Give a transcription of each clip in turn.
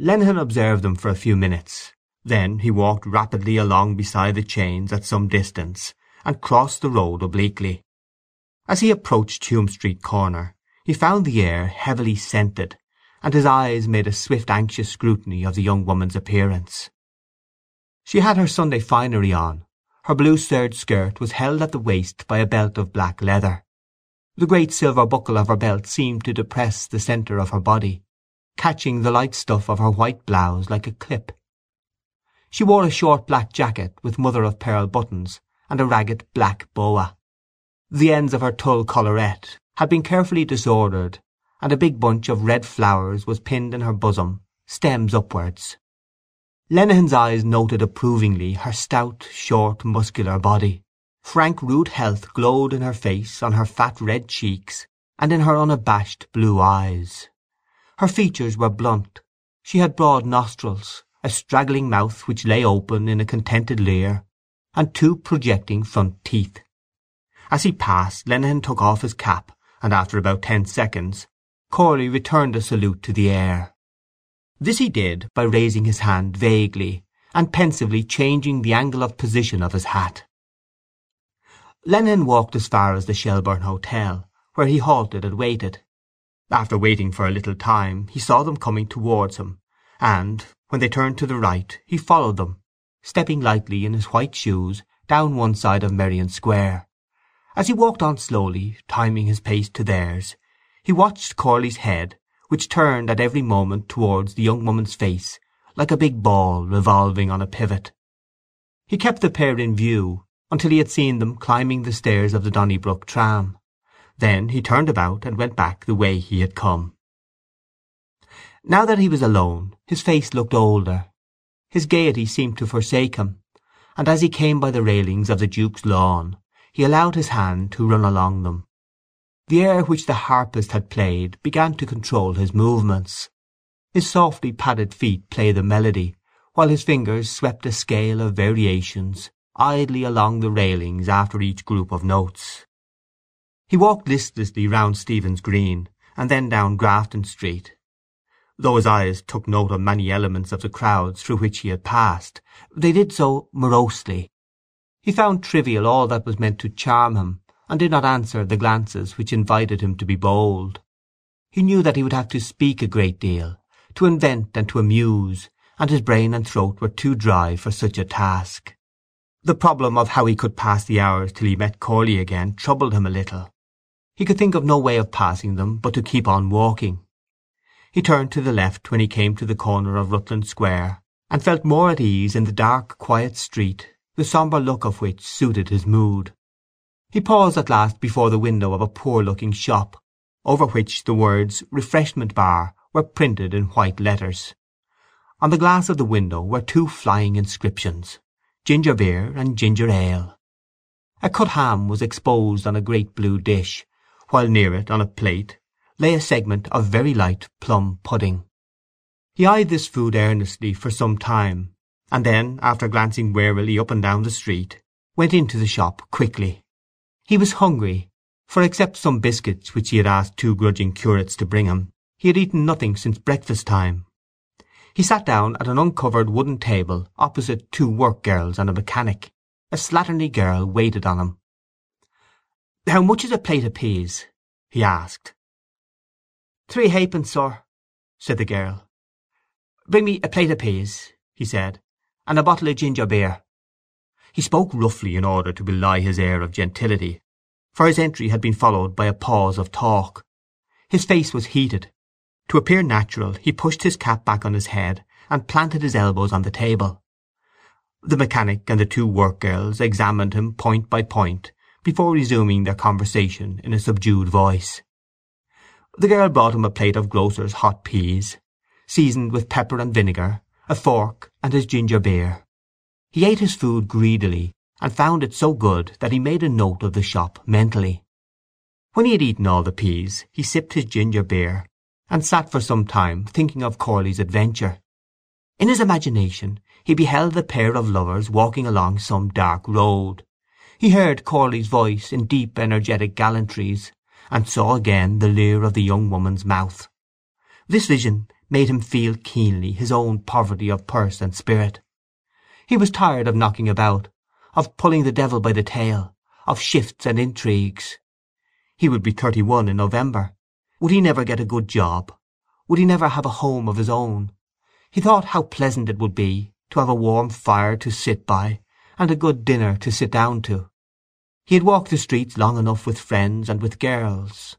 Lenehan observed them for a few minutes. Then he walked rapidly along beside the chains at some distance, and crossed the road obliquely. As he approached Hume Street corner he found the air heavily scented, and his eyes made a swift anxious scrutiny of the young woman's appearance. She had her Sunday finery on. Her blue serge skirt was held at the waist by a belt of black leather. The great silver buckle of her belt seemed to depress the centre of her body, catching the light stuff of her white blouse like a clip. She wore a short black jacket with mother-of-pearl buttons and a ragged black boa. The ends of her tulle collarette had been carefully disordered, and a big bunch of red flowers was pinned in her bosom, stems upwards. Lenehan's eyes noted approvingly her stout, short, muscular body. Frank rude health glowed in her face, on her fat red cheeks, and in her unabashed blue eyes. Her features were blunt. She had broad nostrils, a straggling mouth which lay open in a contented leer, and two projecting front teeth. As he passed Lenehan took off his cap, and after about ten seconds Corley returned the salute to the air. This he did by raising his hand vaguely, and pensively changing the angle of position of his hat. Lenehan walked as far as the Shelbourne Hotel, where he halted and waited. After waiting for a little time he saw them coming towards him, and, when they turned to the right, he followed them, stepping lightly in his white shoes down one side of Merrion Square. As he walked on slowly, timing his pace to theirs, he watched Corley's head, which turned at every moment towards the young woman's face like a big ball revolving on a pivot. He kept the pair in view until he had seen them climbing the stairs of the Donnybrook tram. Then he turned about and went back the way he had come. Now that he was alone his face looked older. His gaiety seemed to forsake him, and as he came by the railings of the Duke's lawn he allowed his hand to run along them. The air which the harpist had played began to control his movements. His softly padded feet played the melody, while his fingers swept a scale of variations idly along the railings after each group of notes. He walked listlessly round Stephen's Green, and then down Grafton Street. Though his eyes took note of many elements of the crowds through which he had passed, they did so morosely. He found trivial all that was meant to charm him, and did not answer the glances which invited him to be bold. He knew that he would have to speak a great deal, to invent and to amuse, and his brain and throat were too dry for such a task. The problem of how he could pass the hours till he met Corley again troubled him a little. He could think of no way of passing them but to keep on walking. He turned to the left when he came to the corner of Rutland Square, and felt more at ease in the dark, quiet street, the sombre look of which suited his mood. He paused at last before the window of a poor-looking shop, over which the words Refreshment Bar were printed in white letters. On the glass of the window were two flying inscriptions, Ginger Beer and Ginger Ale. A cut ham was exposed on a great blue dish, while near it, on a plate, lay a segment of very light plum pudding. He eyed this food earnestly for some time, and then, after glancing warily up and down the street, went into the shop quickly. He was hungry, for except some biscuits which he had asked two grudging curates to bring him, he had eaten nothing since breakfast time. He sat down at an uncovered wooden table opposite two work girls and a mechanic. A slatternly girl waited on him. "How much is a plate of peas?" he asked. "Three halfpence, sir," said the girl. "Bring me a plate of peas," he said, "and a bottle of ginger beer." He spoke roughly in order to belie his air of gentility, for his entry had been followed by a pause of talk. His face was heated. To appear natural he pushed his cap back on his head and planted his elbows on the table. The mechanic and the two work girls examined him point by point before resuming their conversation in a subdued voice. The girl brought him a plate of grocer's hot peas, seasoned with pepper and vinegar, a fork, and his ginger beer. He ate his food greedily, and found it so good that he made a note of the shop mentally. When he had eaten all the peas he sipped his ginger beer, and sat for some time thinking of Corley's adventure. In his imagination he beheld the pair of lovers walking along some dark road, he heard Corley's voice in deep energetic gallantries, and saw again the leer of the young woman's mouth. This vision made him feel keenly his own poverty of purse and spirit. He was tired of knocking about, of pulling the devil by the tail, of shifts and intrigues. He would be thirty-one in November. Would he never get a good job? Would he never have a home of his own? He thought how pleasant it would be to have a warm fire to sit by, and a good dinner to sit down to. He had walked the streets long enough with friends and with girls.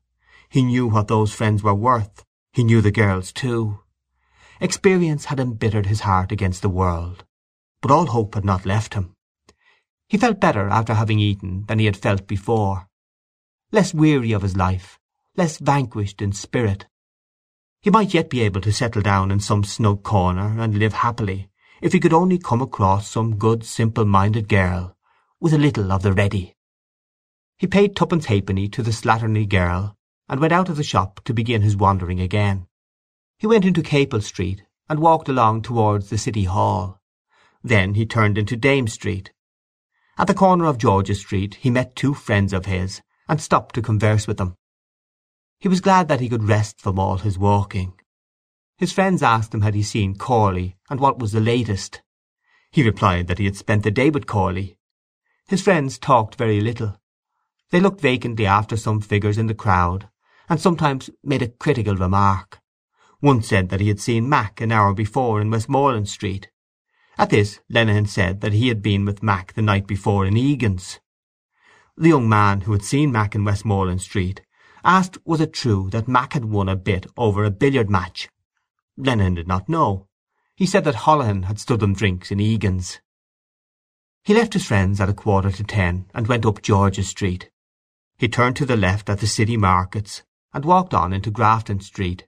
He knew what those friends were worth. He knew the girls too. Experience had embittered his heart against the world, but all hope had not left him. He felt better after having eaten than he had felt before, less weary of his life, less vanquished in spirit. He might yet be able to settle down in some snug corner and live happily if he could only come across some good simple-minded girl with a little of the ready. He paid twopence halfpenny to the slatternly girl and went out of the shop to begin his wandering again. He went into Capel Street and walked along towards the City Hall. Then he turned into Dame Street. At the corner of George's Street he met two friends of his and stopped to converse with them. He was glad that he could rest from all his walking. His friends asked him had he seen Corley and what was the latest. He replied that he had spent the day with Corley. His friends talked very little. They looked vacantly after some figures in the crowd, and sometimes made a critical remark. One said that he had seen Mac an hour before in Westmoreland Street. At this Lenehan said that he had been with Mac the night before in Egan's. The young man who had seen Mac in Westmoreland Street asked was it true that Mac had won a bit over a billiard match. Lenehan did not know. He said that Holohan had stood them drinks in Egan's. He left his friends at a quarter to ten and went up George's Street. He turned to the left at the city markets and walked on into Grafton Street.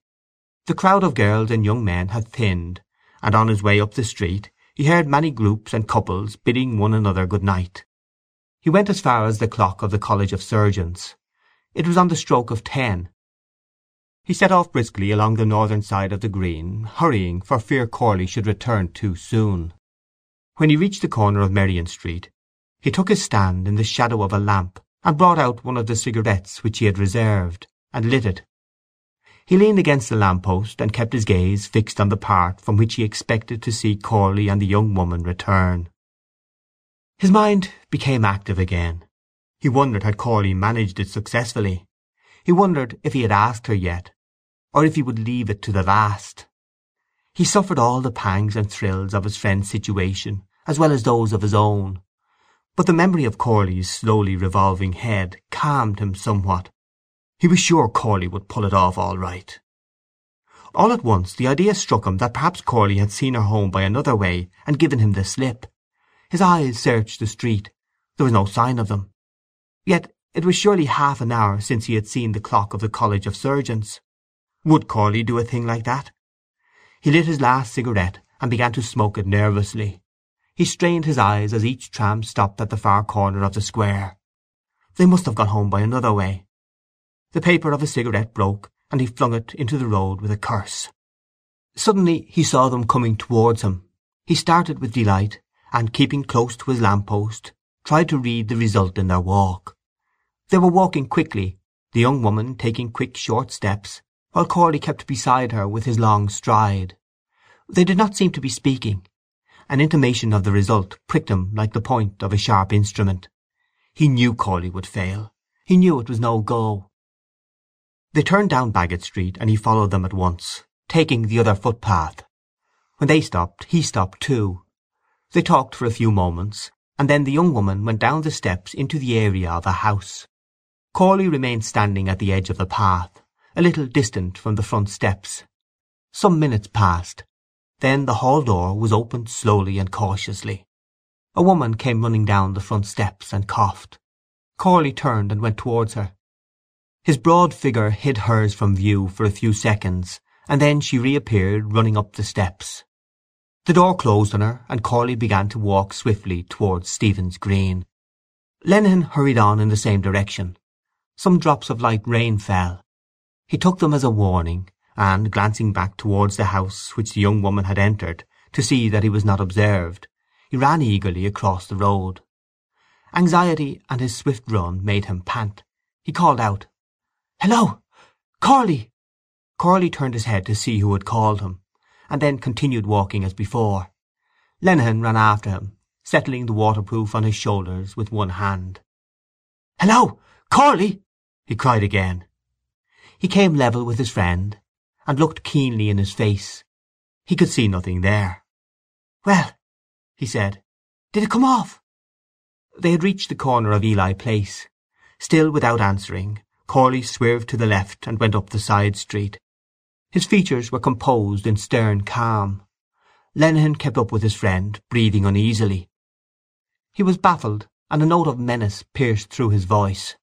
The crowd of girls and young men had thinned, and on his way up the street he heard many groups and couples bidding one another good night. He went as far as the clock of the College of Surgeons. It was on the stroke of ten. He set off briskly along the northern side of the green, hurrying for fear Corley should return too soon. When he reached the corner of Merrion Street he took his stand in the shadow of a lamp and brought out one of the cigarettes which he had reserved, and lit it. He leaned against the lamp-post and kept his gaze fixed on the part from which he expected to see Corley and the young woman return. His mind became active again. He wondered had Corley managed it successfully. He wondered if he had asked her yet, or if he would leave it to the last. He suffered all the pangs and thrills of his friend's situation as well as those of his own, but the memory of Corley's slowly revolving head calmed him somewhat. He was sure Corley would pull it off all right. All at once the idea struck him that perhaps Corley had seen her home by another way and given him the slip. His eyes searched the street. There was no sign of them. Yet it was surely half an hour since he had seen the clock of the College of Surgeons. Would Corley do a thing like that? He lit his last cigarette and began to smoke it nervously. He strained his eyes as each tram stopped at the far corner of the square. They must have gone home by another way. The paper of his cigarette broke, and he flung it into the road with a curse. Suddenly he saw them coming towards him. He started with delight, and, keeping close to his lamp-post, tried to read the result in their walk. They were walking quickly, the young woman taking quick short steps, while Corley kept beside her with his long stride. They did not seem to be speaking. An intimation of the result pricked him like the point of a sharp instrument. He knew Corley would fail. He knew it was no go. They turned down Baggot Street and he followed them at once, taking the other footpath. When they stopped he stopped too. They talked for a few moments, and then the young woman went down the steps into the area of a house. Corley remained standing at the edge of the path, a little distant from the front steps. Some minutes passed. Then the hall door was opened slowly and cautiously. A woman came running down the front steps and coughed. Corley turned and went towards her. His broad figure hid hers from view for a few seconds, and then she reappeared running up the steps. The door closed on her, and Corley began to walk swiftly towards Stephen's Green. Lenehan hurried on in the same direction. Some drops of light rain fell. He took them as a warning, and, glancing back towards the house which the young woman had entered, to see that he was not observed, he ran eagerly across the road. Anxiety and his swift run made him pant. He called out, "Hello! Corley!" Corley turned his head to see who had called him, and then continued walking as before. Lenehan ran after him, settling the waterproof on his shoulders with one hand. "Hello, Corley!" He cried again. He came level with his friend, and looked keenly in his face. He could see nothing there. "Well," he said, "did it come off?" They had reached the corner of Ely Place. Still without answering, Corley swerved to the left and went up the side street. His features were composed in stern calm. Lenehan kept up with his friend, breathing uneasily. He was baffled, and a note of menace pierced through his voice.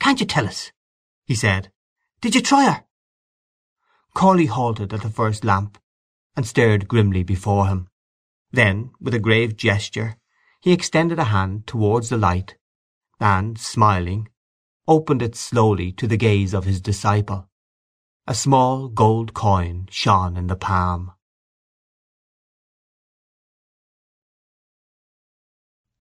"Can't you tell us?" he said. "Did you try her?" Corley halted at the first lamp, and stared grimly before him. Then, with a grave gesture, he extended a hand towards the light, and, smiling, opened it slowly to the gaze of his disciple. A small gold coin shone in the palm.